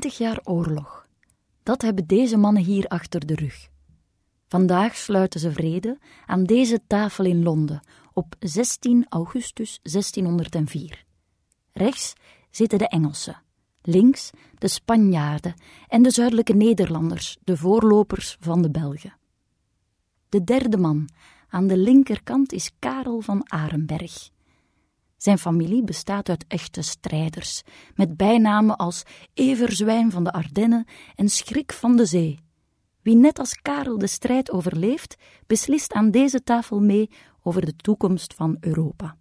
Twintig jaar oorlog. Dat hebben deze mannen hier achter de rug. Vandaag sluiten ze vrede aan deze tafel in Londen op 16 augustus 1604. Rechts zitten de Engelsen, links de Spanjaarden en de zuidelijke Nederlanders, de voorlopers van de Belgen. De derde man aan de linkerkant is Karel van Arenberg. Zijn familie bestaat uit echte strijders, met bijnamen als Everzwijn van de Ardennen en Schrik van de Zee. Wie net als Karel de strijd overleeft, beslist aan deze tafel mee over de toekomst van Europa.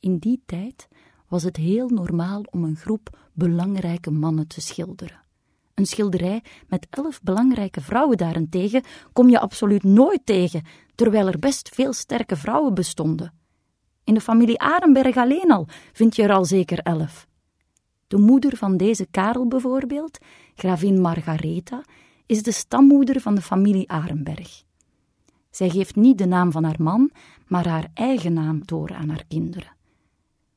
In die tijd was het heel normaal om een groep belangrijke mannen te schilderen. Een schilderij met elf belangrijke vrouwen daarentegen kom je absoluut nooit tegen, terwijl er best veel sterke vrouwen bestonden. In de familie Arenberg alleen al vind je er al zeker elf. De moeder van deze Karel bijvoorbeeld, gravin Margaretha, is de stammoeder van de familie Arenberg. Zij geeft niet de naam van haar man, maar haar eigen naam door aan haar kinderen.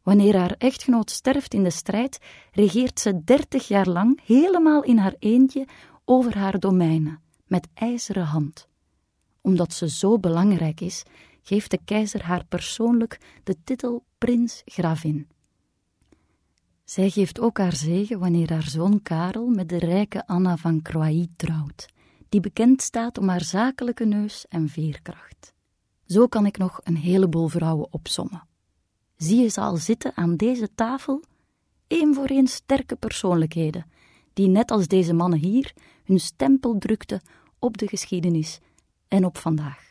Wanneer haar echtgenoot sterft in de strijd, regeert ze dertig jaar lang helemaal in haar eentje over haar domeinen, met ijzeren hand. Omdat ze zo belangrijk is, geeft de keizer haar persoonlijk de titel prins-gravin. Zij geeft ook haar zegen wanneer haar zoon Karel met de rijke Anna van Croatie trouwt, die bekend staat om haar zakelijke neus en veerkracht. Zo kan ik nog een heleboel vrouwen opsommen. Zie je ze al zitten aan deze tafel? één voor één sterke persoonlijkheden, die net als deze mannen hier hun stempel drukten op de geschiedenis en op vandaag.